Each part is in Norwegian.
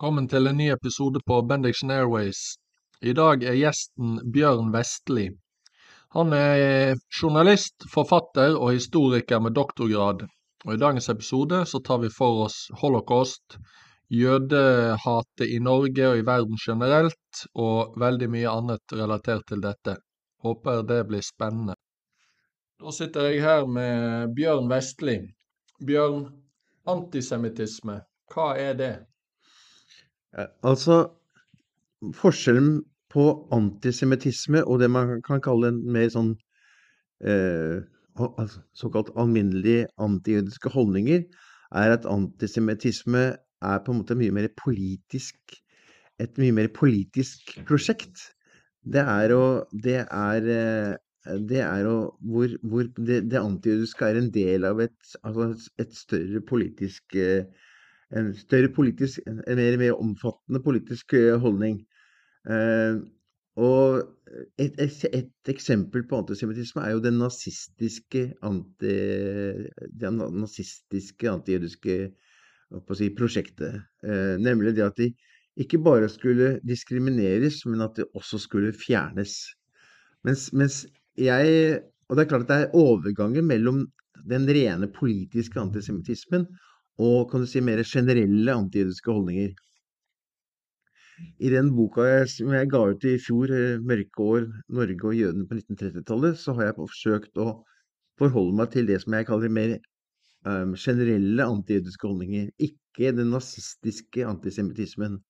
Velkommen til en ny episode på Bendixen Airways. I dag er gjesten Bjørn Vestli. Han er journalist, forfatter og historiker med doktorgrad. Og I dagens episode så tar vi for oss holocaust, jødehatet i Norge og i verden generelt, og veldig mye annet relatert til dette. Håper det blir spennende. Da sitter jeg her med Bjørn Vestli. Bjørn, antisemittisme, hva er det? Eh, Altså, forskjellen på antisemittisme og det man kan kalle en mer sånn eh, altså, såkalt alminnelige antijødiske holdninger, er at antisemittisme er på en måte mye mer politisk et mye mer politisk prosjekt. Det er å Det er, eh, det er å hvor, hvor det, det antijødiske er en del av et, altså et større politisk eh, en større politisk, en mer, mer omfattende politisk eh, holdning. Eh, og et, et, et eksempel på antisemittisme er jo det nazistiske anti, det nazistiske antijødiske si, prosjektet. Eh, nemlig det at de ikke bare skulle diskrimineres, men at de også skulle fjernes. Mens, mens jeg Og det er klart at det er overgangen mellom den rene politiske antisemittismen og kan du si mer generelle antijødiske holdninger. I den boka jeg, som jeg ga ut i fjor, eh, 'Mørke år Norge og jødene på 1930-tallet', så har jeg forsøkt å forholde meg til det som jeg kaller mer um, generelle antijødiske holdninger, ikke den nazistiske antisemittismen.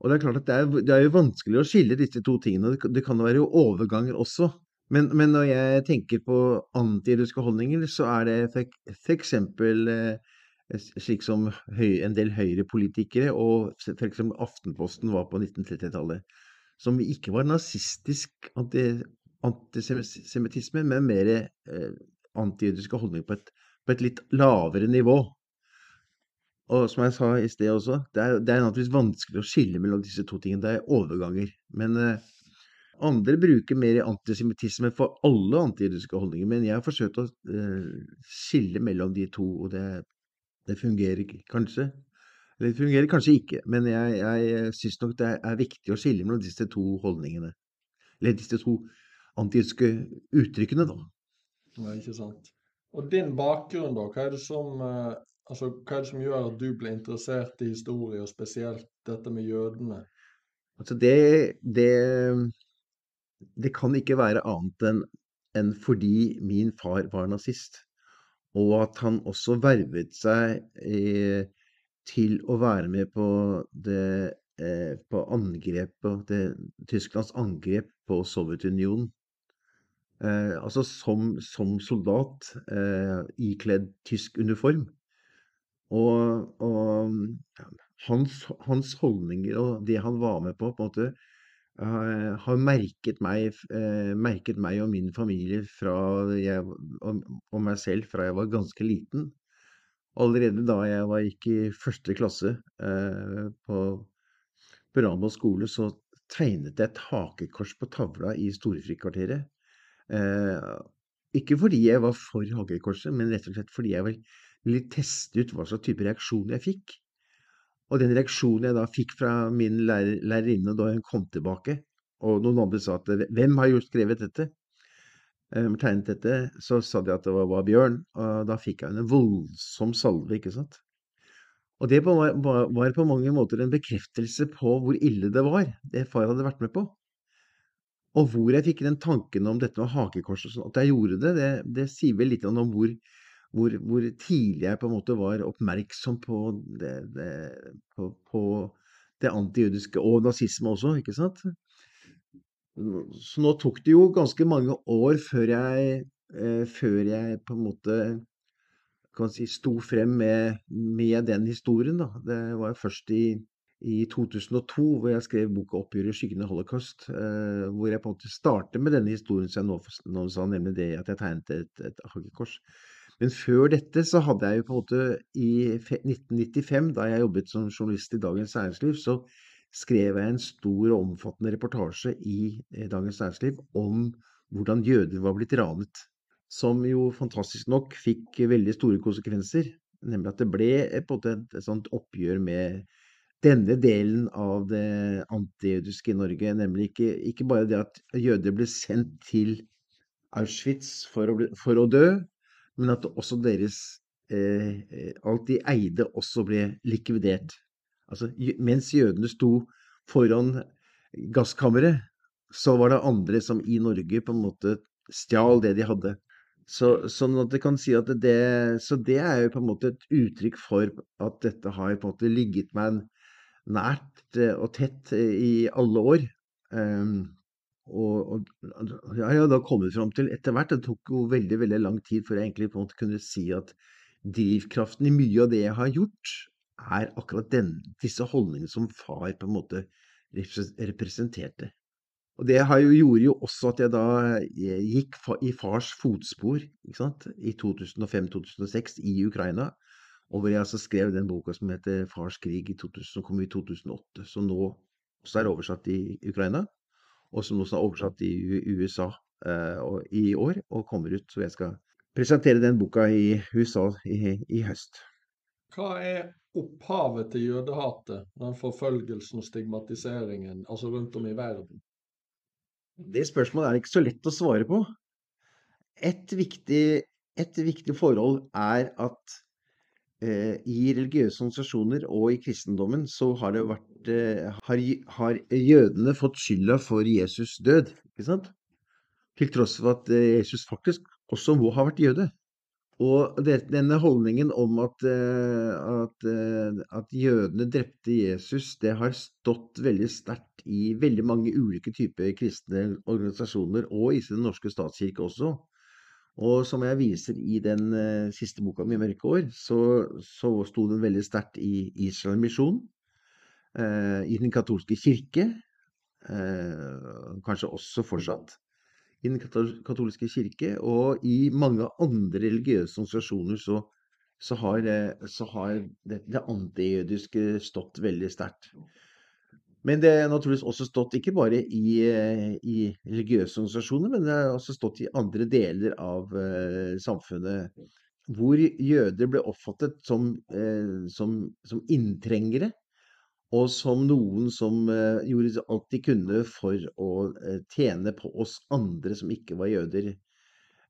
Og det er klart at det er, det er jo vanskelig å skille disse to tingene. Det, kan- jo være overganger også. Men, men når jeg tenker på antijødiske holdninger, så er det eksempel eh, slik som en del høyrepolitikere og f.eks. Aftenposten var på 1930-tallet, som ikke var nazistisk anti, antisemittisme, men mer eh, antijødiske holdninger på på et litt lavere nivå. Og som jeg sa i sted også, det er, det er naturligvis vanskelig å skille mellom disse to tingene. Det er overganger. Men eh, andre bruker mer antisemittisme for alle antijødiske holdninger. Men jeg har forsøkt å eh, skille mellom de to, og det, det fungerer kanskje. Eller det fungerer kanskje ikke, men jeg, jeg syns nok det er viktig å skille mellom disse to holdningene. Eller disse to antiske uttrykkene, da. Ja, ikke sant. Og din bakgrunn, da? Hva er det som, eh, altså, hva er det som gjør at du ble interessert i historie, og spesielt dette med jødene? Altså det, det, det kan ikke være annet enn enn fordi min far var nazist, og at han også vervet seg eh, til å være med på det eh, på angrepet, det, Tysklands angrep på Sovjetunionen. Eh, altså som, som soldat eh, ikledd tysk uniform. Og, og hans, hans holdninger og det han var med på, på en måte, eh, har merket meg, eh, merket meg og min familie jeg, og, og meg selv fra jeg var ganske liten. Allerede da jeg var, gikk i første klasse eh, på, på skole, så tegnet jeg et hakekors på tavla i Storefrikvarteret. Eh, ikke fordi jeg var for hakekorset, men rett og slett fordi jeg ville teste ut hva slags type reaksjon jeg fikk. Og den reaksjonen jeg da fikk fra min lærer, lærerinne da hun kom tilbake, og noen andre sa at hvem har gjort skrevet dette? Eh, tegnet dette, så sa de at det var, var Bjørn, og da fikk jeg en voldsom salve, ikke sant? Og det var, på mange måter en bekreftelse på hvor ille det var, det far hadde vært med på. Og hvor jeg fikk den tanken om dette med hakekors og sånn, at jeg gjorde det, det, det sier vel litt om hvor, hvor, hvor tidlig jeg på en måte var oppmerksom på det, det, på, på det antijødiske, og nazisme også, ikke sant? Så nå tok det jo ganske mange år før jeg, eh, før jeg på en måte kan si, sto frem med, med den historien. Da. Det var først i, i 2002 hvor jeg skrev boka 'Oppgjøret i skyggene holocaust', eh, hvor jeg på en måte starter med denne historien som jeg nå sa, nemlig det at jeg tegnet et, et hakekors. Men før dette så hadde jeg jo på en måte i 1995, da jeg jobbet som journalist i Dagens Næringsliv, så skrev jeg en stor og omfattende reportasje i eh, Dagens Næringsliv om hvordan jøder var blitt ranet. Som jo fantastisk nok fikk veldig store konsekvenser. Nemlig at det ble eh, på en måte et, sånt oppgjør med denne delen av det antijødiske i Norge, nemlig ikke, ikke bare det at jøder ble sendt til Auschwitz for å, for å dø, men at også deres eh, eh Alt de eide, også ble likvidert. Altså, mens jødene sto foran gasskammeret, så var det andre som i Norge på en måte stjal det de hadde. Så, sånn at det kan si at det, så det er jo på en måte et uttrykk for at dette har på en måte ligget meg nært eh, og tett eh, i alle år. Um, og, og ja, jeg har da kommet fram til etter hvert, det tok jo veldig veldig lang tid før jeg egentlig på en måte kunne si at drivkraften i mye av det jeg har gjort, er akkurat den, disse holdningene som far på en måte representerte. Og det jo, gjorde jo også at jeg da eh, gikk i fars fotspor i 2005-2006 i Ukraina. Og hvor jeg altså skrev den boka som heter 'Fars krig', i 2000, som kom i 2008. Som nå også er oversatt i Ukraina, og som også er oversatt i USA eh, i år og kommer ut. Så jeg skal presentere den boka i USA i, i høst. Hva er opphavet til jødehatet, den forfølgelsen og stigmatiseringen, altså rundt om i verden? Det spørsmålet er ikke så lett å svare på. Et viktig, et viktig forhold er at i religiøse organisasjoner og i kristendommen så har vært eh, har, har, jødene fått skylda for Jesus død, ikke sant? Til tross for at eh, Jesus faktisk også må ha vært jøde. Og denne holdningen om at, eh, at, eh, at, jødene drepte Jesus, det har stått veldig sterkt i veldig mange ulike typer kristne organisasjoner, og i Den norske statskirke også. Og som jeg viser i den uh, siste boka mi, 'Mørke år', så, så sto den veldig sterkt i Israel misjon, uh, i Den katolske kirke, uh, kanskje også fortsatt i Den katolske kirke, og i mange andre religiøse organisasjoner så, så har, så har det, det antijødiske stått veldig sterkt. Men det har naturligvis også stått ikke bare i, i, religiøse organisasjoner, men det har også stått i andre deler av uh, samfunnet. Hvor jøder ble oppfattet som, uh, som, som inntrengere og som noen som eh, gjorde alt de kunne for å eh, tjene på oss andre som ikke var jøder.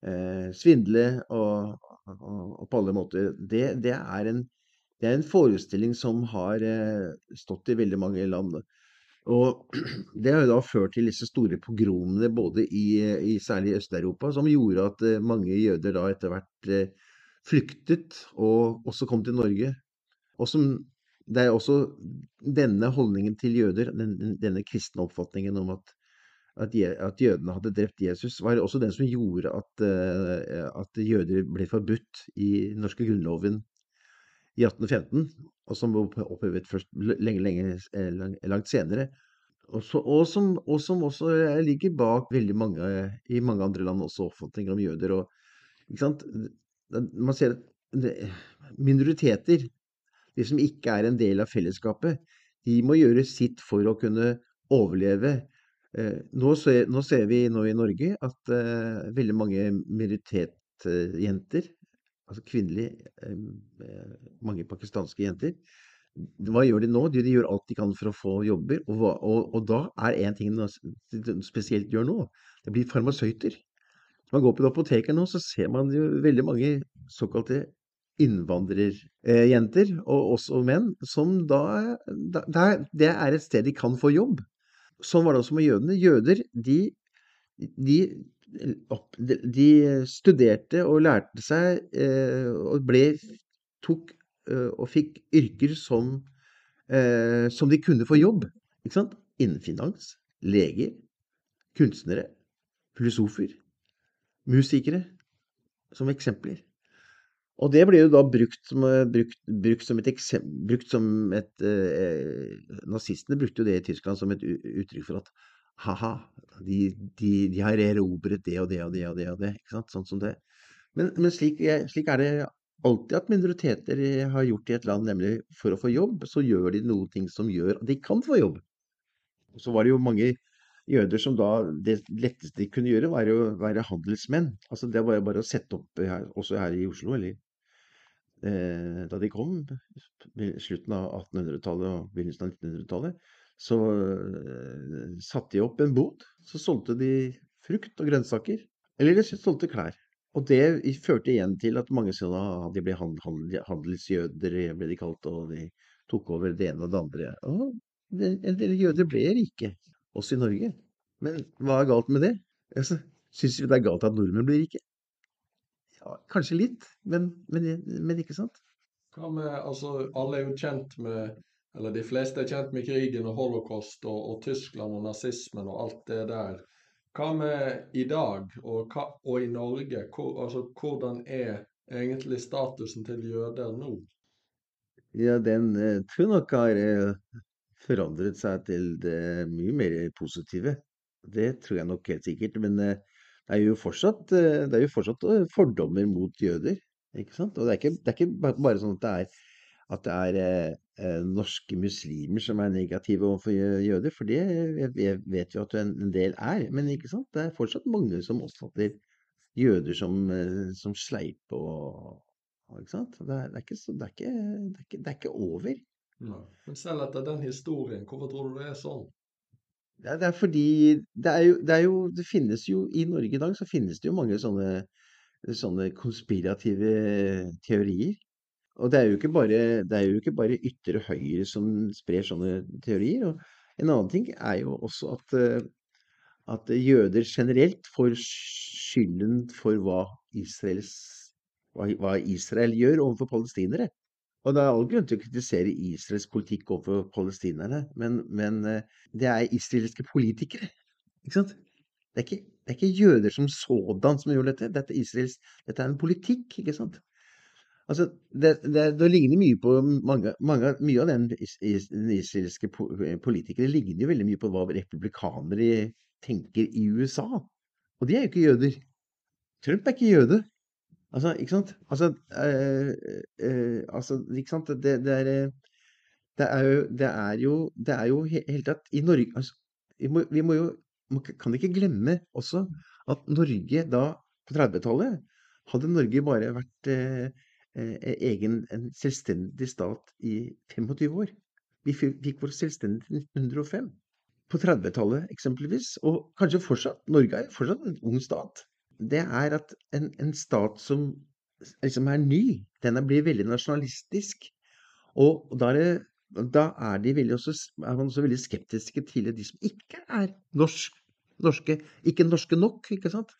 Eh, svindle og, og, og, på alle måter. Det, det, er en, det, er en, forestilling som har eh, stått i veldig mange land. Og det har jo da ført til disse store pogromene både i, i særlig Øst-Europa, som gjorde at eh, mange jøder da etter hvert eh, flyktet og også kom til Norge. Og som det er også denne holdningen til jøder, den, denne kristne oppfatningen om at, at, at, jødene hadde drept Jesus, var også den som gjorde at, uh, at jøder ble forbudt i den norske grunnloven i 1815, og som ble opphevet først lenge, lenge, eh, langt senere. Og, så, og, som, og, som, også ligger bak veldig mange i mange andre land også oppfatninger om jøder. Og, Man ser at minoriteter de som ikke er en del av fellesskapet, de må gjøre sitt for å kunne overleve. Eh, nå ser, nå ser vi nå i Norge at veldig mange minoritetsjenter, altså kvinnelige, uh, mange pakistanske jenter, hva gjør de nå? De, gjør alt de kan for å få jobber. Og, og, og da er én ting de spesielt gjør nå, det blir farmasøyter. Når man går på apoteket nå, så ser man jo veldig mange såkalte innvandrerjenter, og også menn, som da, da, Det er et sted de kan få jobb. Sånn var det også med jødene. Jøder, de, de, de studerte og lærte seg eh, og ble tok eh, og fikk yrker som, eh, som de kunne få jobb. Ikke sant? Innen finans, leger, kunstnere, filosofer, musikere, som eksempler. Og det ble jo da brukt som, brukt, brukt som et eksempel Nazistene brukte jo det i Tyskland som et uttrykk for at ha-ha, de, de, de, har erobret det og det og det og det. og det, ikke sant? Sånn som det. Men, men slik, slik, er det alltid at minoriteter har gjort i et land, nemlig for å få jobb, så gjør de noen ting som gjør at de kan få jobb. Så var det jo mange jøder som da Det letteste de kunne gjøre, var å være handelsmenn. Altså Det var jo bare å sette opp her, også her i Oslo, eller eh, da de kom, slutten av 1800-tallet og begynnelsen av 1900-tallet, så eh, satte de opp en bod. Så solgte de frukt og grønnsaker. Eller de solgte klær. Og det førte igjen til at mange sånne, ah, de ble hand, hand, handelsjøder, ble de kalt, og de tok over det ene og det andre. Og en del jøder ble rike, også i Norge. Men hva er galt med det? Altså, Syns vi det er galt at nordmenn blir rike? Ja, kanskje litt, men, men, men ikke sant? Hva med, altså, alle er jo kjent med, eller de fleste er kjent med krigen og holocaust og, og Tyskland og nazismen og alt det der. Hva med i dag og, hva, og i Norge? Hvor, altså, hvordan er egentlig statusen til jøder nå? Ja, den eh, tror jeg nok har eh, forandret seg til det mye mer positive. Det tror jeg nok helt sikkert. Men eh, det er jo fortsatt, er jo fortsatt fordommer mot jøder. Ikke sant? Og det er ikke, det er ikke bare sånn at det er, at det er eh, eh, norske muslimer som er negative overfor jøder, for det vet vet vi at en, en del er. Men ikke sant? det er fortsatt mange som oppfatter jøder som, eh, som sleipe og og ikke sant? Det er, det, er ikke, det, er ikke, det, er ikke, det er ikke over. Men selv etter den historien, hvorfor tror du det er sånn? Det er, det er fordi det er, jo, det er jo Det finnes jo I Norge i dag så finnes det jo mange sånne, sånne konspirative teorier. Og det er jo ikke bare, jo ikke bare ytre høyre som sprer sånne teorier. Og en annen ting er jo også at, eh, at jøder generelt får skylden for hva, Israels, hva Israel gjør overfor palestinere. Og det er all grunn til å kritisere Israels politikk overfor palestinerne, men, men eh, det er israelske politikere. Ikke sant? Det er ikke, det er ikke jøder som sådan som gjør dette. Dette er, Israels, dette er en politikk, ikke sant? Altså, det, det, det ligner mye på mange, mange, Mye av den, is, is, den israelske politikere ligner jo veldig mye på hva republikanere tenker i USA. Og de er jo ikke jøder. Trump er ikke jøde. Altså, ikke sant? Altså, øh, øh, altså ikke sant? Det, det, er, eh, det er jo Det er jo, det er jo he- helt tatt I Norge altså, vi, må, vi må jo man kan ikke glemme også at Norge da, på 30-tallet, hadde Norge bare vært eh, eh, egen, en selvstendig stat i 25 år. Vi fikk, vår selvstendighet i 1905. På 30-tallet eksempelvis, og kanskje fortsatt. Norge er fortsatt en ung stat det er at en, en stat som liksom er ny, den blir veldig nasjonalistisk. Og da er, det, da er, de også, er man også veldig skeptiske til de som ikke er norsk, norske, ikke norske nok, ikke sant?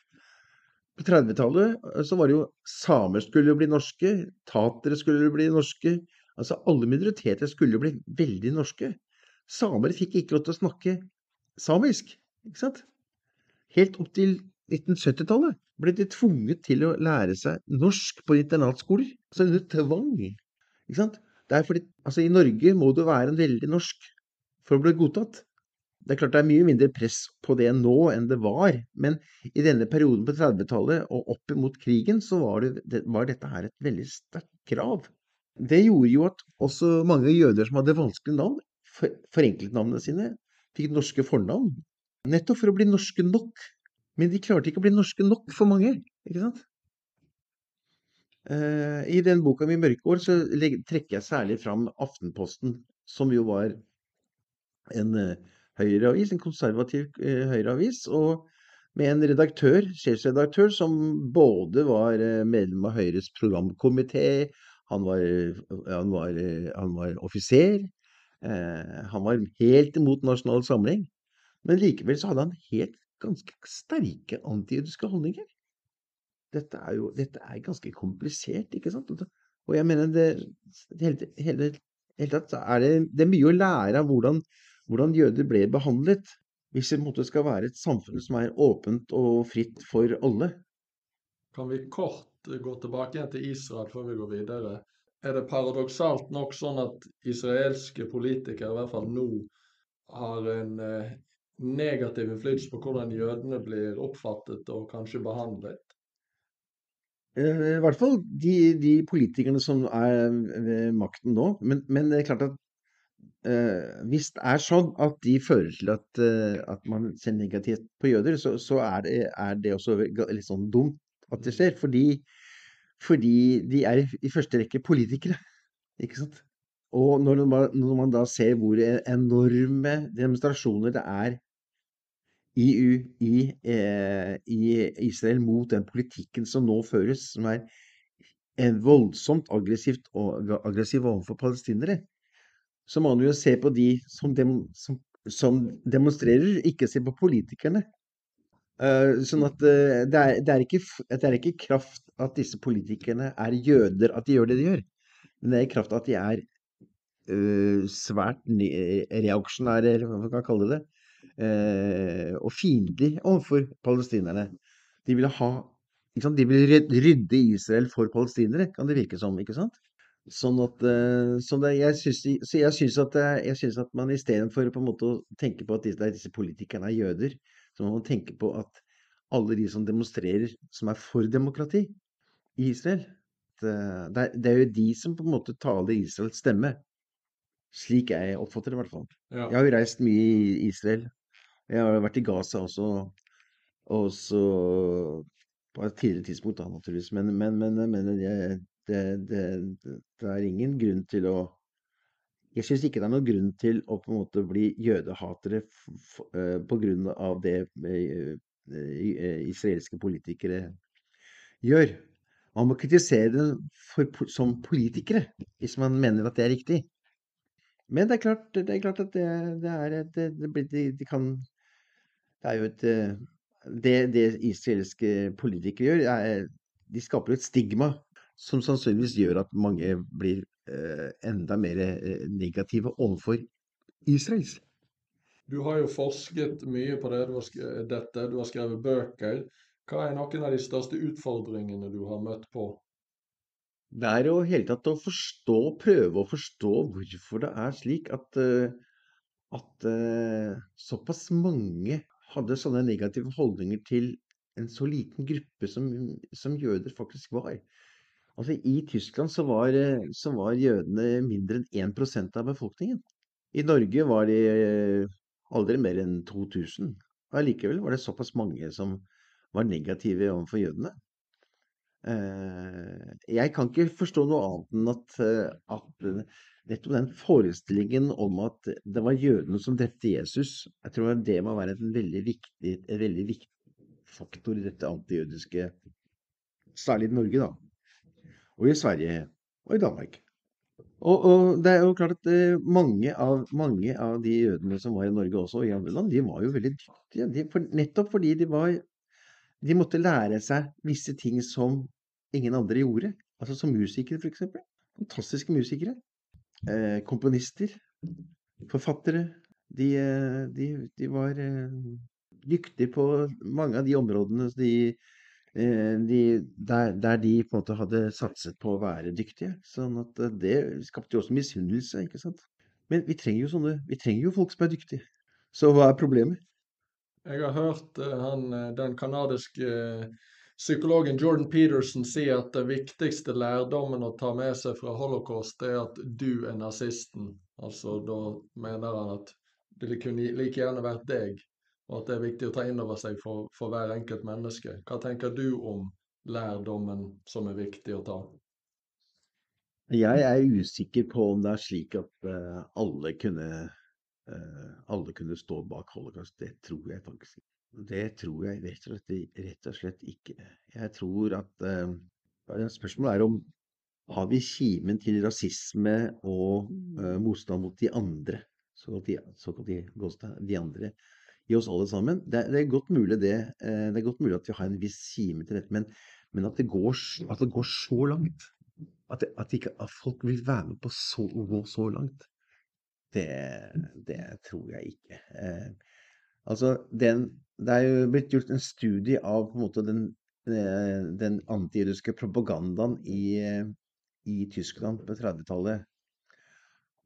På 30-tallet så var det jo samer skulle jo bli norske, tatere skulle jo bli norske. Altså alle minoriteter skulle jo bli veldig norske. Samer fikk ikke lov til å snakke samisk, ikke sant? Helt opp til 1970-tallet ble de tvunget til å lære seg norsk på internatskoler. Altså under tvang. Ikke sant? Det er fordi, altså I Norge må du være en veldig norsk for å bli godtatt. Det er klart det er mye mindre press på det nå enn det var, men i denne perioden på 30-tallet og opp mot krigen, så var, det, var dette her et veldig sterkt krav. Det gjorde jo at også mange jøder som hadde vanskelige navn, for, forenklet navnene sine, fikk norske fornavn. Nettopp for å bli norske nok. Men de klarte ikke å bli norske nok for mange. ikke sant? Eh, I den boka mi 'Mørkeår' så trekker jeg særlig fram Aftenposten, som jo var en eh, høyreavis, en konservativ eh, høyreavis, og med en redaktør, sjefsredaktør, som både var eh, medlem av Høyres programkomité, han var, han var, eh, han var offiser, eh, han var helt imot Nasjonal Samling, men likevel så hadde han helt ganske sterke antijødiske holdninger. Dette er jo dette er ganske komplisert, ikke sant? Og jeg mener det hele, hele, hele tatt er det, det er mye å lære av hvordan, hvordan jøder ble behandlet. Hvis det måte skal være et samfunn som er åpent og fritt for alle. Kan vi kort gå tilbake igjen til Israel før vi går videre? Er det paradoksalt nok sånn at israelske politikere, i hvert fall nå, har en eh, negativ innflytelse på hvordan jødene blir oppfattet og kanskje behandlet? Eh, I hvert fall de, de politikerne som er ved makten nå. Men, men det er klart at eh, hvis det er sånn at de fører til at, eh, at man ser negativt på jøder, så, så er, det, er det også litt sånn dumt at det skjer. Fordi, fordi de er i, første rekke politikere, ikke sant? Og når man, når man da ser hvor e- enorme demonstrasjoner det er i, i, eh, i Israel mot den politikken som nå føres, som er en voldsomt aggressivt og aggressiv overfor palestinere, så må man jo se på de som, dem, som, som demonstrerer, ikke se på politikerne. Uh, sånn at uh, det, er, det, er ikke, det er ikke kraft at disse politikerne er jøder at de gjør det de gjør. Men det er i kraft at de er uh, svært reaksjonære, eller hva man kan kalle det, og fiendtlige overfor palestinerne. De vil ha? De vil rydde Israel for palestinere, kan det virke som. ikke sant? Sånn at, sånn det, jeg syns, så jeg syns at, jeg syns at man istedenfor å tenke på at disse, disse politikerne er jøder, så må man tenke på at alle de som demonstrerer, som er for demokrati i Israel, det, det, er, jo de som på en måte taler Israels stemme. Slik jeg oppfatter det, i hvert fall. Ja. Jeg har jo reist mye i Israel. Jeg har vært i Gaza også, også på et tidligere tidspunkt, da, naturligvis. Men, men, men, men det, det, det, det er ingen grunn til å Jeg syns ikke det er noen grunn til å på en måte bli jødehatere eh, av det eh, eh, israelske politikere gjør. Man må kritisere dem for, som politikere, hvis man mener at det er riktig. Men det er klart, det er klart at det, det er et det, de, kan Det er jo et det israelske politikere gjør, er, de skaper jo et stigma som sannsynligvis gjør at mange blir eh, enda mer eh, negative overfor Israels. Du har jo forsket mye på det, du har dette, du har skrevet bøker. Hva er noen av de største utfordringene du har møtt på? Det er jo hele tatt å forstå, prøve å forstå hvorfor det er slik at, eh, at såpass mange hadde sånne negative holdninger til en så liten gruppe som, som jøder faktisk var. Altså I Tyskland så var, så var jødene mindre enn 1% av befolkningen. I Norge var de eh, aldri mer enn 2000. Allikevel var det såpass mange som var negative overfor jødene. Eh, jeg kan ikke forstå noe annet enn at, eh, at nettopp den forestillingen om at det var jødene som drepte Jesus, jeg tror det må være en veldig viktig, en veldig viktig faktor i dette antijødiske, særlig i Norge, da. Og i Sverige og i Danmark. Og, og det er jo klart at eh, mange av, mange av de jødene som var i Norge også, og i andre land, de var jo veldig dyktige. De, for, nettopp fordi de var De måtte lære seg visse ting som ingen andre gjorde. Altså som musikere, eksempel. Fantastiske musikere. Eh, komponister. Forfattere. De, eh, de, de var eh, dyktige på mange av de områdene de, de, der, der de på en måte hadde satset på å være dyktige. Sånn at eh, det skapte jo også misunnelse, ikke sant. Men vi trenger jo sånne, vi trenger jo folk som er dyktige. Så hva er problemet? Jeg har hørt eh, han, eh, den kanadiske eh, psykologen Jordan Peterson si at det viktigste lærdommen å ta med seg fra holocaust, er at du er nazisten. Altså da mener han at det kunne like gjerne vært deg, og at det er viktig å ta inn over seg for, for hver enkelt menneske. Hva tenker du om lærdommen som er viktig å ta? Jeg er usikker på om det er slik at uh, alle kunne uh, alle kunne stå bak holocaust. Det tror jeg faktisk ikke. Det tror jeg rett og slett, rett og slett ikke. Jeg tror at uh, Spørsmålet er om har vi kimen til rasisme og motstand mot de andre, såkalt de, såkalt de, de andre, i oss alle sammen. Det, det er godt mulig det. eh, det er godt mulig at vi har en viss kime til dette, men, men at, det går, at det går så langt at, at, ikke, folk vil være med på å gå så langt, det, tror jeg ikke. Eh, altså, den, det er jo blitt gjort en studie av på en måte den, eh, den antijødiske propagandaen i, eh, i Tyskland på 30-tallet.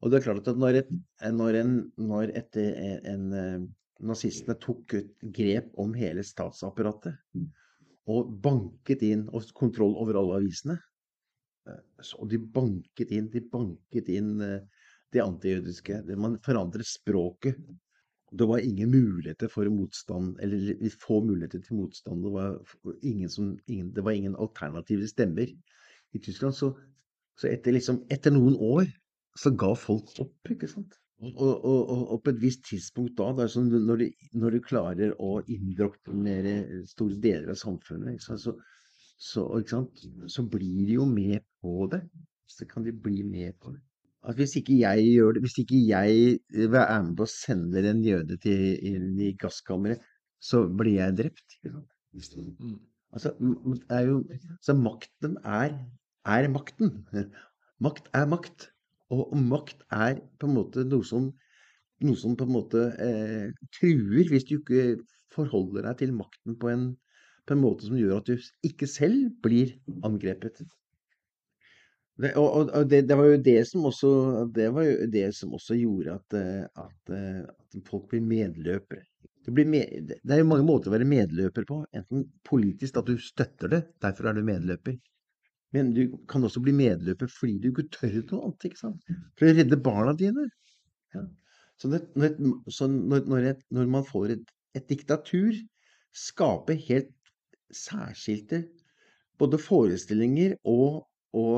Og det er klart at når, et, når, en, når et, en, en, eh, nazistene tok ut grep om hele statsapparatet og banket inn og kontroll over alle avisene, Eh, Så og de banket inn, de banket inn eh, det antijødiske. Man forandret språket. Det var ingen muligheter for motstand, eller få muligheter til motstand. Det var ingen som, ingen, det var ingen alternative stemmer. i Tyskland, så, så etter, liksom, etter noen år så ga folk opp, ikke sant. Og, og, og, på et visst tidspunkt da, sånn, når, du, når du klarer å indoktrinere store deler av samfunnet, sant, så, så, så blir de jo med på det. Så kan de bli med på det. At hvis ikke jeg gjør det, hvis ikke jeg er med på å sende en jøde til, inn i gasskammeret, så blir jeg drept. Mm. Altså, er jo, så makten er, er makten. Makt er makt. Og makt er på en måte noe som, noe som på en måte eh, truer hvis du ikke forholder deg til makten på en, på en måte som gjør at du ikke selv blir angrepet. Det, og og, det, det var jo det som også, det var jo det som også gjorde at, eh, at, eh, at folk blir medløpere. Blir med, det er jo mange måter å være medløper på. Enten politisk, at du støtter det, derfor er du medløper. Men du kan også bli medløper fordi du ikke tør noe annet. ikke sant? For å redde barna dine. Ja. Så, det, når, et, så når, når, et, når man får et, et diktatur, skaper helt særskilte både forestillinger og, og,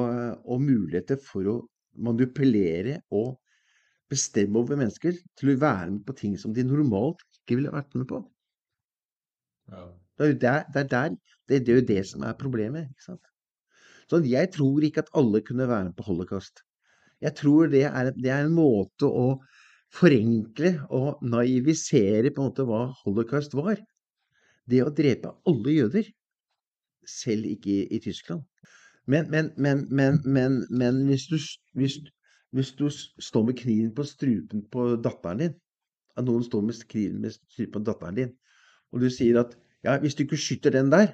og muligheter for å manipulere og bestemme over mennesker til å være med på ting som de normalt ikke ville vært med på. Ja. Det er jo der, det, er der, det, det er jo det som er problemet. ikke sant? Så jeg tror ikke at alle kunne være med på holocaust. Jeg tror det er, det er en måte å forenkle og naivisere på en måte hva holocaust var. Det å drepe alle jøder, selv ikke i, i Tyskland. Men, men, men, men, hvis, du, hvis, hvis du står med kniven på strupen på datteren din, at noen står med kniven med strupen på datteren din, og du sier at ja, hvis du ikke skyter den der,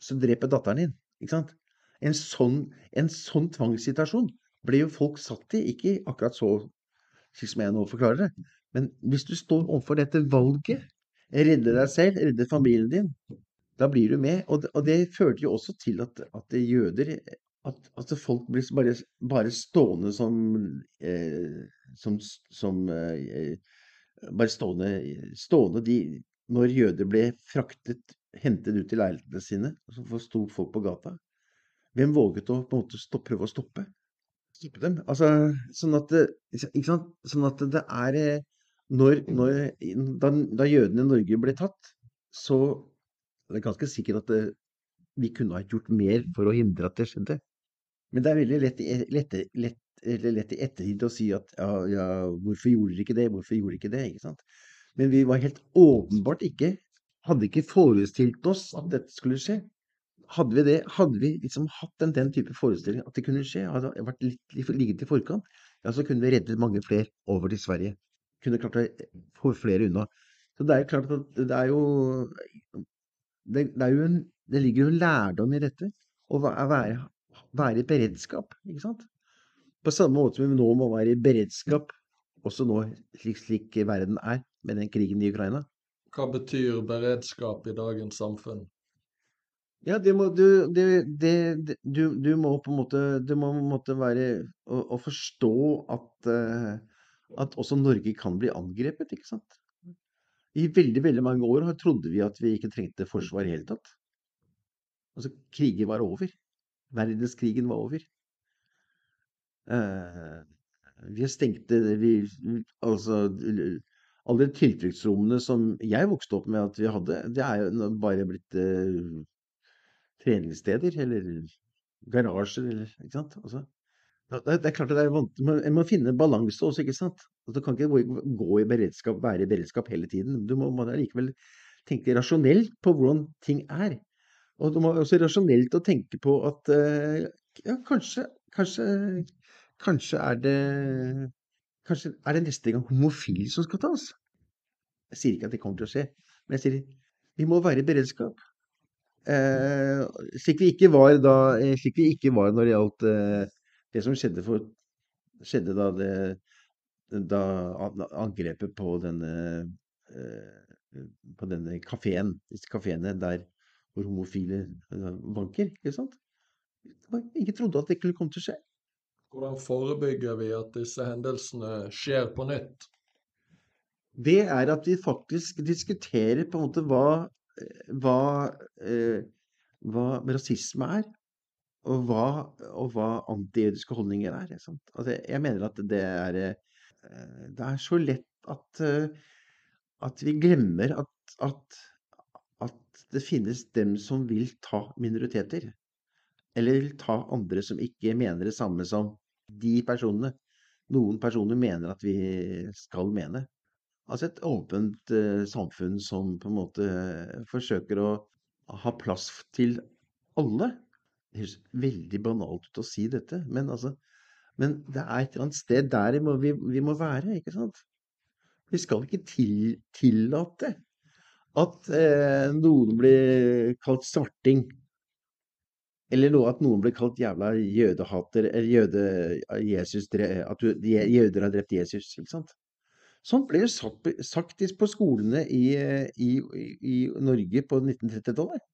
så dreper datteren din. Ikke sant? En sånn, en sånn tvangssituasjon ble jo folk satt i, ikke akkurat så slik som jeg nå forklarer det. Men hvis du står overfor dette valget, redde deg selv, redde familien din, da blir du med. Og det, og det førte jo også til at, at jøder at, at folk blir bare, bare stående som, eh, som, som eh, Bare stående, stående de, Når jøder ble fraktet, hentet ut til leilighetene sine, så sto folk på gata. Hvem våget å på en måte stoppe, prøve å stoppe? Stoppe dem? Altså, sånn at det, ikke sant? Sånn at det er eh, når, når, da, da jødene i Norge ble tatt, så er det ganske sikkert at det, vi kunne ha gjort mer for å hindre at det skjedde. Men det er veldig lett, i- lett, lett, lett i ettertid å si at ja, ja, hvorfor gjorde dere ikke det, hvorfor gjorde dere ikke det, ikke sant? Men vi var helt åpenbart ikke, hadde ikke forestilt oss at dette skulle skje. Hadde vi det, hadde vi liksom hatt den, den type forestilling at det kunne skje, hadde det vært litt, litt ligget i forkant, ja, så kunne vi reddet mange flere over til Sverige. Kunne klart å få flere unna. Så det er klart at det er jo det, det, er jo en, det ligger jo en lærdom i dette. Å være, være i beredskap, ikke sant? På samme måte som vi nå må være i beredskap, også nå slik, slik verden er med den krigen i Ukraina. Hva betyr beredskap i dagens samfunn? Ja, det må du det, det, du, du må på en måte Det må på en måte være å, å forstå at eh, at også Norge kan bli angrepet, ikke sant? I veldig, veldig mange år trodde vi at vi ikke trengte forsvar i hele tatt. Altså, krigen var over. Verdenskrigen var over. Eh, vi stengte vi, Altså Alle tilfluktsrommene som jeg vokste opp med at vi hadde, det er jo bare blitt eh, treningssteder eller garasjer eller Ikke sant? Altså, det, er klart at det er vant, man, må finne balanse også, ikke sant? Altså, du kan ikke gå, i beredskap, være i beredskap hele tiden. Du må, må likevel tenke rasjonelt på hvordan ting er. Og du må også rasjonelt tenke på at eh, ja, kanskje, kanskje, kanskje er det Kanskje er det neste gang homofile som skal tas. Jeg sier ikke at det kommer til å skje, men jeg sier vi må være i beredskap. Eh, slik vi ikke var da eh, Slik vi ikke var når det gjaldt eh, det som skjedde for skjedde da det da angrepet på denne eh, på denne kafeen, disse kafeene der hvor homofile banker. ikke sant? Ingen trodde at det kunne komme til å skje. Hvordan forebygger vi at disse hendelsene skjer på nytt? Det er at vi faktisk diskuterer på en måte hva, eh, hva, eh, hva rasisme er, og hva, og hva antijødiske holdninger er. Altså, jeg mener at det er eh, Det er så lett at, eh, at vi glemmer at, at, at det finnes dem som vil ta minoriteter. Eller vil ta andre som ikke mener det samme som de personene. Noen personer mener at vi skal mene. Altså et åpent eh, samfunn som på en måte forsøker å ha plass til alle. Det høres veldig banalt ut å si dette, men altså Men det er et eller annet sted der må vi, vi må være, ikke sant? Vi skal ikke til, tillate at eh, noen blir kalt svarting. Eller noe, at noen blir kalt jævla jødehater, eller jøde, Jesus, at jøder har drept Jesus. ikke sant? Sånt ble sagt, på skolene i, i, i Norge på 1930-tallet.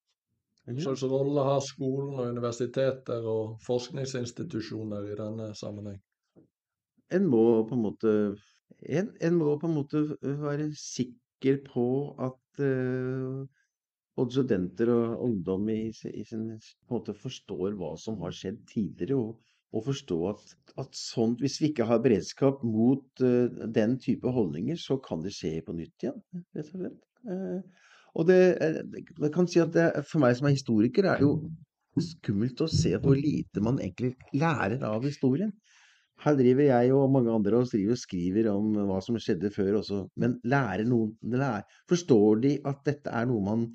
Hva slags rolle har skolen og universiteter og forskningsinstitusjoner i denne sammenheng? En må på en måte en, en må på en måte være sikker på at uh, både studenter og ungdom i, i sin måte forstår hva som har skjedd tidligere, og, og forstå at, at sånt, hvis vi ikke har beredskap mot uh, den type holdninger, så kan det skje på nytt igjen, rett og slett. Uh, og det, jeg eh, kan si at det, for meg som er historiker, er det jo skummelt å se hvor lite man egentlig lærer av historien. Her driver jeg og mange andre og skriver, om hva som skjedde før også. Men lærer noen lærer, Forstår de at dette er noe man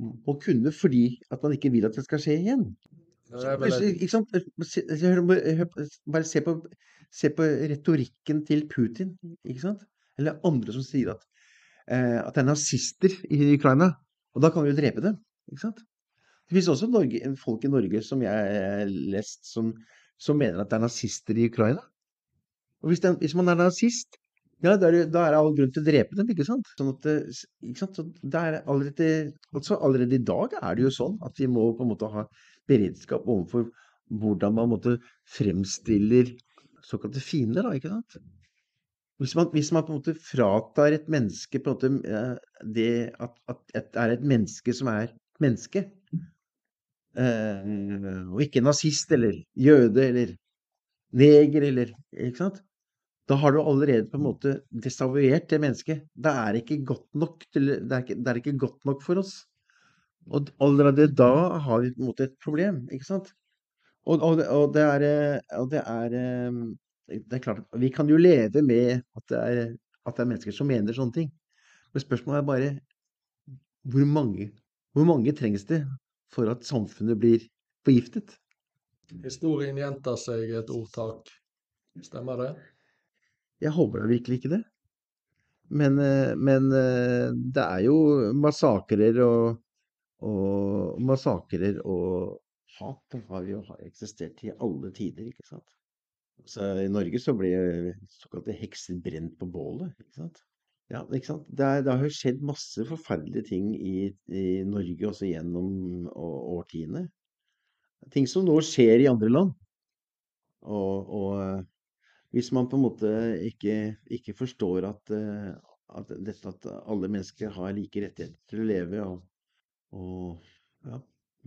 må kunne fordi at man ikke vil at det skal skje igjen? Bare se på, se på retorikken til Putin, ikke sant? Eller andre som sier at Eh, at det er nazister i Ukraina. Og da kan vi jo drepe dem. ikke sant? Det finnes også Norge, folk i Norge som jeg har lest, som, som, mener at det er nazister i Ukraina. Og hvis, det, hvis man er nazist, ja, da er, da er, det all grunn til å drepe dem, ikke sant? Sånn at, ikke sant? Er allerede, altså allerede i dag er det jo sånn at vi må på en måte ha beredskap overfor hvordan man måte, fremstiller såkalte fiender, da, ikke sant? Hvis man, hvis man, på en måte fratar et menneske på en måte det at, at det er et menneske som er menneske, eh, og ikke nazist eller jøde eller neger eller Ikke sant? Da har du allerede på en måte desavuert det mennesket. Det er ikke godt nok, til, det, er ikke, det er ikke godt nok for oss. Og allerede da har vi på en måte et problem, ikke sant? Og, og, og det er, og det er eh, det er klart, Vi kan jo leve med at det, er, at det er mennesker som mener sånne ting. Men spørsmålet er bare hvor mange, hvor mange trengs det for at samfunnet blir forgiftet? Historien gjentar seg i et ordtak. Stemmer det? Jeg håper da virkelig ikke det. Men, eh, men, eh, det er jo massakrer og, og massakrer og hat har jo eksistert i alle tider, ikke sant. Så I Norge så ble såkalte hekser brent på bålet. ikke sant? Ja, ikke sant? Det, er, det har jo skjedd masse forferdelige ting i, i Norge også gjennom årtiene. Ting som nå skjer i andre land. Og, og eh, hvis man på en måte ikke, ikke forstår at, eh, at, dette, at alle mennesker har like rettigheter til å leve og, og ja,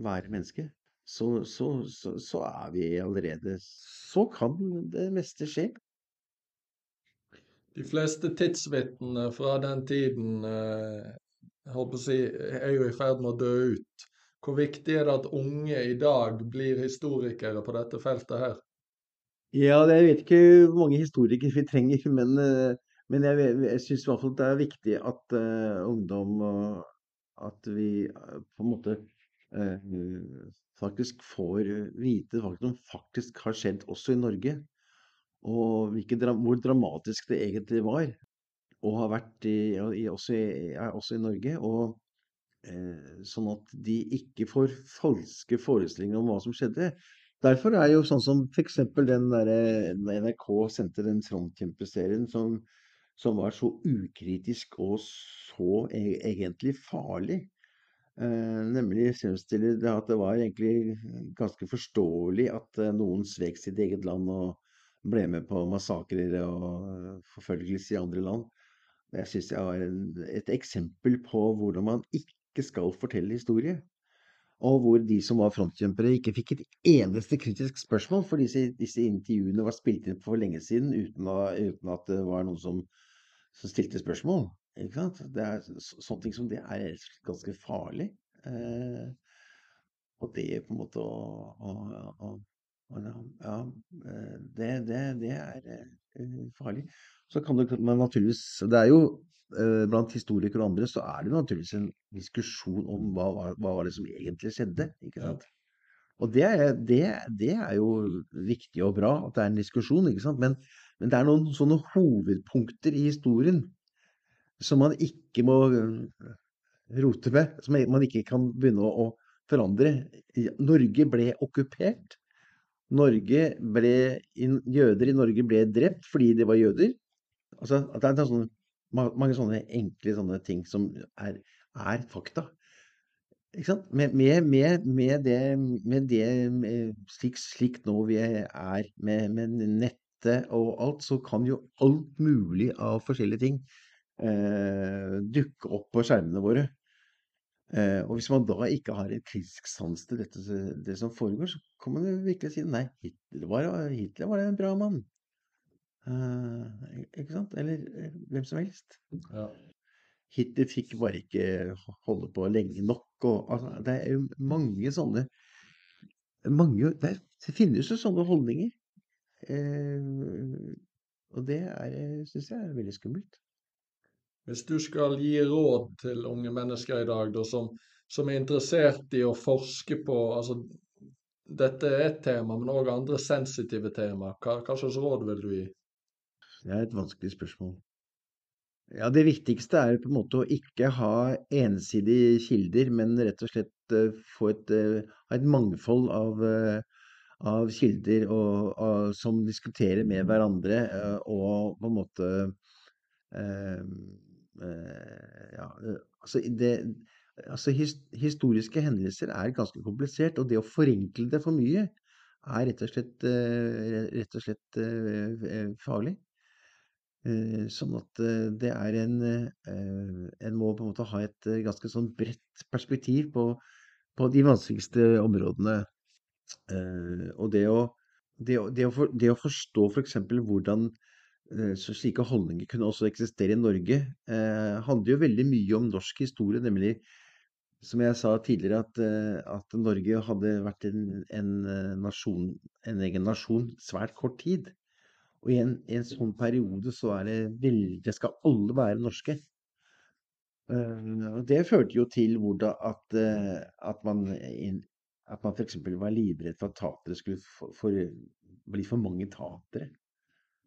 være menneske, så, så, så, så er vi allerede Så kan det meste skje. De fleste tidsvitnene fra den tiden eh, si, er jo i ferd med å dø ut. Hvor viktig er det at unge i dag blir historikere på dette feltet her? Ja, jeg vet ikke hvor mange historikere vi trenger, men, eh, men jeg, jeg syns i hvert fall det er viktig at uh, ungdom og At vi uh, på en måte faktisk får vite hva som faktisk har skjedd også i Norge. Og hvilke, hvor dramatisk det egentlig var. Og har vært i, i, også, i, også, i, Norge. Og eh, sånn at de ikke får falske forestillinger om hva som skjedde. Derfor er jo sånn som f.eks. den der NRK sendte den frontkjempeserien som, som var så ukritisk og så e egentlig farlig. Eh, nemlig fremstiller det at det var egentlig ganske forståelig at eh, noen svek sitt eget land og ble med på massakrer og eh, forfølgelse i andre land. Jeg syns jeg var et eksempel på hvordan man ikke skal fortelle historie. Og hvor de som var frontkjempere, ikke fikk et eneste kritisk spørsmål, for disse, disse intervjuene var spilt inn for lenge siden uten, å, uten at det var noen som, som stilte spørsmål. Ikke sant? Det er, så- sånne ting som det er ganske farlig. Eh, og det på en måte å, å, å, Ja, eh, det, det, det er eh, farlig. Så kan det men naturligvis Det er jo eh, blant historikere og andre så er det naturligvis en diskusjon om hva, hva var det som egentlig skjedde. ikke sant? Og det, er- det, det er jo viktig og bra at det er en diskusjon, ikke sant? Men, men det er noen sånne hovedpunkter i historien som man ikke må øh, rote med, som man ikke kan begynne å, å forandre. Norge ble okkupert. Norge ble, jøder i Norge ble drept fordi de var jøder. Altså, det er sånne, mange sånne enkle sånne ting som er, er fakta. Med, med, med, med det, med det slik, slik nå vi er med nettet og alt, så kan jo alt mulig av forskjellige ting eh, dukke opp på skjermene våre. Eh, og hvis man da ikke har en kritisk sans til dette, det som foregår, så kan man jo virkelig si nei, Hitler var, Hitler var en bra mann. Eh, ikke sant? Eller eh, hvem som helst. Ja. Hitler fikk bare ikke holde på lenge nok. Og, altså, det er jo mange sånne mange, det, det finnes jo sånne holdninger. Eh, og det syns jeg er veldig skummelt. Hvis du skal gi råd til unge mennesker i dag da, som, som er interessert i å forske på altså, Dette er ett tema, men òg andre sensitive tema. Hva, hva slags råd vil du gi? Det er et vanskelig spørsmål. Ja, Det viktigste er på en måte å ikke ha ensidige kilder, men rett og slett eh, få et, eh, ha et mangfold av, eh, av kilder og, av, som diskuterer med hverandre, og på en måte eh, Ja, altså det Altså his, historiske hendelser er ganske komplisert, og det å forenkle det for mye er rett og slett, rett og slett farlig. Eh, Sånn at eh, det er en eh, En må på en måte ha et ganske sånn bredt perspektiv på, på de vanskeligste områdene. Og det å, det det å, for, det å forstå f.eks. hvordan eh, så slike holdninger kunne også eksistere i Norge, handler jo veldig mye om norsk historie, nemlig som jeg sa tidligere, at, at Norge hadde vært en, en, nasjon, en egen nasjon svært kort tid. Og i en, i en sånn periode så er det veldig Det skal alle være norske. Eh, og det førte jo til hvordan at, eh, at man inn- at man f.eks. var livredd for at tatere skulle for, for, bli for mange tatere.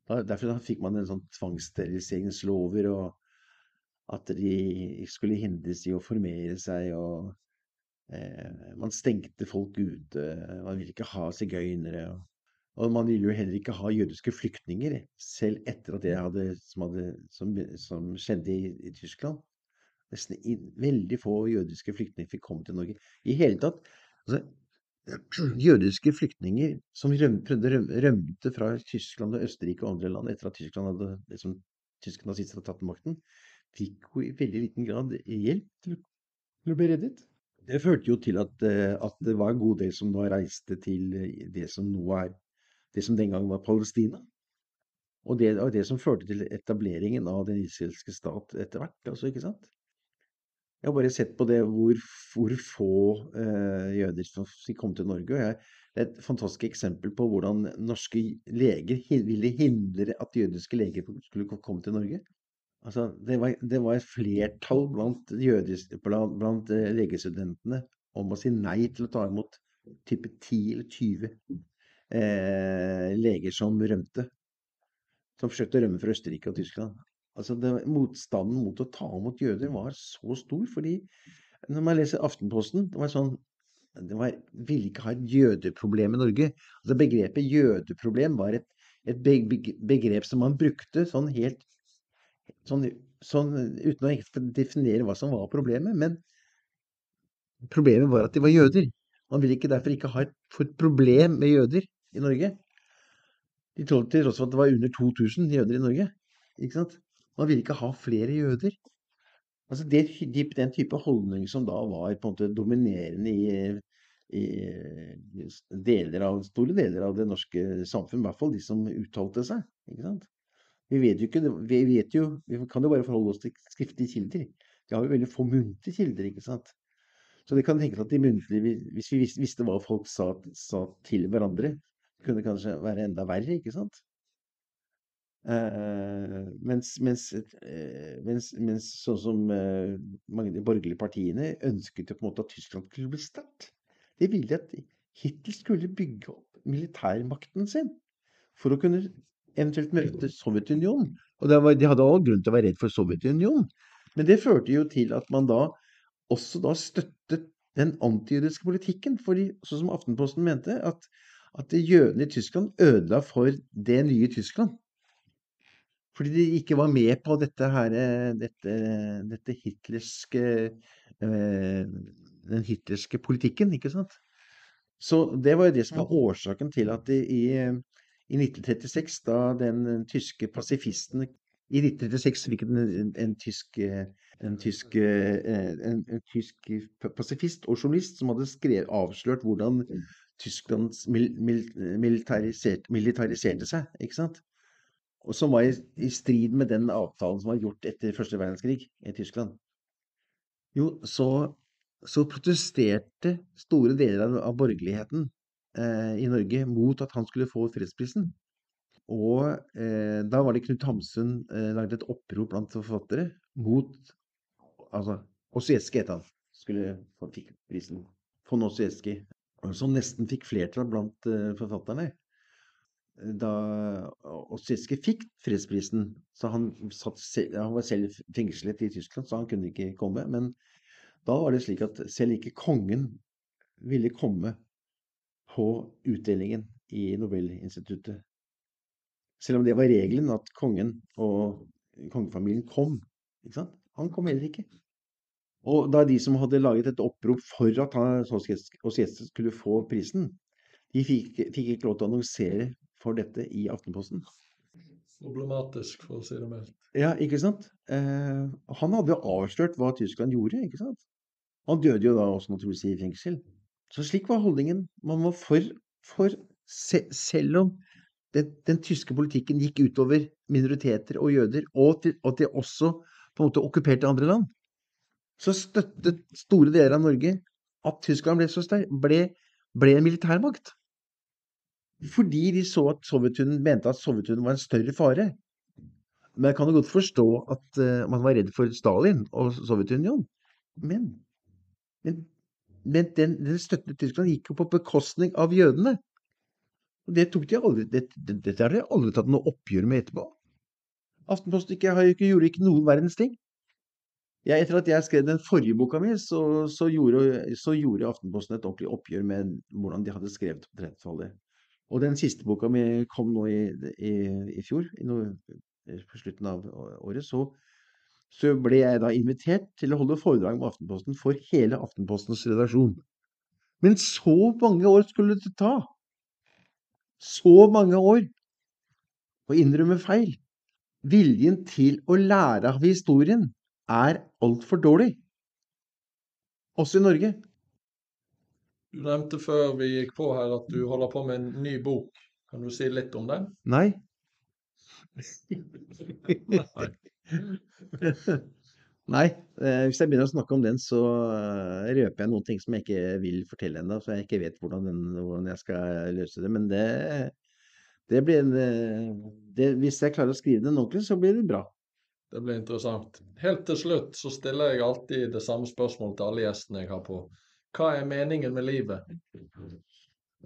Derfor fikk man en sånn tvangssteriliseringslover, og at de skulle hindres i å formere seg. og eh, Man stengte folk ute. Man ville ikke ha sigøynere. Og, og man ville jo heller ikke ha jødiske flyktninger, selv etter at det hadde, som, hadde, som, som skjedde i, i Tyskland. Nesten i, veldig få jødiske flyktninger fikk komme til Norge. I hele tatt altså, Jødiske flyktninger som røm, rømte fra Tyskland og Østerrike og andre land etter at Tyskland hadde, liksom, tyske nazister hadde tatt makten, fikk jo i veldig liten grad hjelp til, til å bli reddet. Det førte jo til at, eh, at det var en god del som nå reiste til eh, det som nå er det som den gang var Palestina. Og det var det som førte til etableringen av den israelske stat etter hvert. Altså, ikke sant? Jeg har bare sett på det hvor, hvor få eh, jøder som kom til Norge. og jeg, Det er et fantastisk eksempel på hvordan norske leger ville hindre at jødiske leger skulle komme til Norge. Altså, det, var, det var et flertall blant, jødis, blant, blant eh, legestudentene om å si nei til å ta imot type 10 eller 20 eh, leger som rømte. Som forsøkte å rømme fra Østerrike og Tyskland. Altså det, Motstanden mot å ta imot jøder var så stor, fordi når man leser Aftenposten Det var sånn det var, ville ikke ha et jødeproblem i Norge. Altså Begrepet jødeproblem var et, et beg- beg- begrep som man brukte sånn helt sånn, sånn uten å definere hva som var problemet. Men problemet var at de var jøder. Man ville ikke derfor ikke ha et, få et problem med jøder i Norge. De trodde til tross for at det var under 2000 jøder i Norge. Ikke sant? Man ville ikke ha flere jøder. Altså det, den type holdning som da var på en måte dominerende i, i deler av, store deler av det norske samfunn, i hvert fall de som uttalte seg. ikke sant? Vi vet jo ikke, vi vet jo, vi kan jo bare forholde oss til skriftlige kilder. Vi har jo veldig få muntlige kilder, ikke sant. Så det kan tenkes at de muntlige, hvis vi visste hva folk sa, sa til hverandre, kunne kanskje være enda verre, ikke sant. Uh, mens, mens, uh, mens, mens, sånn som uh, mange av de borgerlige partiene ønsket jo på en måte at Tyskland skulle bli sterkt. De ville at Hitler skulle bygge opp militærmakten sin for å kunne eventuelt møte Sovjetunionen. Og var, de hadde all grunn til å være redd for Sovjetunionen. Men det førte jo til at man da også da støttet den antijødiske politikken. fordi, sånn som Aftenposten mente, at, at jødene i Tyskland ødela for det nye Tyskland. Fordi de ikke var med på dette her, dette, dette hitlerske eh, Den hitlerske politikken, ikke sant. Så det var jo det som var årsaken til at de i, i 1936, da den tyske pasifisten I 1936 fikk en, en, en tysk, en, tysk, en, en tysk pasifist og journalist som hadde skrevet, avslørt hvordan Tyskland mil, mil, militariserte, militariserte seg. ikke sant? og som var i, i, strid med den avtalen som var gjort etter første verdenskrig i Tyskland. Jo, så, så protesterte store deler av, av borgerligheten eh, i Norge mot at han skulle få fredsprisen. Og eh, da var det Knut Hamsun eh, lagde et opprop blant forfattere mot Altså Osieski het han. Skulle få prisen. Von Osieski. Som nesten fikk flertall blant eh, forfatterne da Ossiske fikk fredsprisen, så han, satt, han, var selv fengslet i Tyskland, så han kunne ikke komme. Men da var det slik at selv ikke kongen ville komme på utdelingen i Nobelinstituttet. Selv om det var regelen at kongen og kongefamilien kom. Han kom heller ikke. Og da de som hadde laget et opprop for at Ossietzky skulle få prisen, de fikk, fikk ikke lov til å annonsere for dette i Aftenposten. Problematisk, for å si det mildt. Ja, ikke sant? Eh, han hadde jo avslørt hva Tyskland gjorde, ikke sant? Han døde jo da også naturligvis i fengsel. Så slik var holdningen. Man var for, for se, selv om den, den, tyske politikken gikk utover minoriteter og jøder, og at de også på en måte okkuperte andre land, så støttet store deler av Norge at Tyskland ble så sterk, ble, ble en militærmakt. Fordi de så at Sovjetunionen mente at Sovjetunionen var en større fare. Men jeg kan jo godt forstå at uh, man var redd for Stalin og Sovjetunionen. Men, men, men den, den støtten til Tyskland gikk jo på bekostning av jødene. Og det tok de aldri, det, det, det har de aldri tatt noe oppgjør med etterpå. Aftenposten ikke, gjorde ikke noen verdens ting. Ja, etter at jeg skrev den forrige boka mi, så, så, gjorde, så gjorde Aftenposten et ordentlig oppgjør med hvordan de hadde skrevet på 30-tallet. Og den siste boka mi kom nå i, i, i fjor, i no, på slutten av året. Så, så, ble jeg da invitert til å holde foredrag med Aftenposten for hele Aftenpostens redaksjon. Men så mange år skulle det ta! Så mange år! Å innrømme feil. Viljen til å lære av historien er altfor dårlig. Også i Norge. Du nevnte før vi gikk på her at du holder på med en ny bok. Kan du si litt om den? Nei. Nei. Nei. hvis jeg begynner å snakke om den, så uh, røper jeg noen ting som jeg ikke vil fortelle ennå. Så jeg ikke vet hvordan, den, hvordan, jeg skal løse det. Men det, det blir eh, det, Hvis jeg klarer å skrive den ordentlig, så blir det bra. Det blir interessant. Helt til slutt så stiller jeg alltid det samme spørsmålet til alle gjestene jeg har på. Hva er meningen med livet?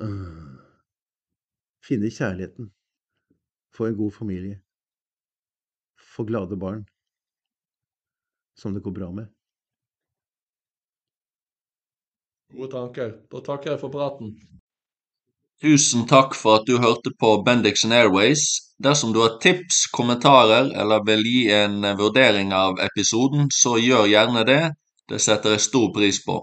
Uh, finne kjærligheten. Få en god familie. Få glade barn. Som det går bra med. Gode tanker. Da takker jeg for praten. Tusen takk for at du hørte på Bendixen Airways. Dersom du har tips, kommentarer eller vil gi en vurdering av episoden, så gjør gjerne det. Det setter jeg stor pris på.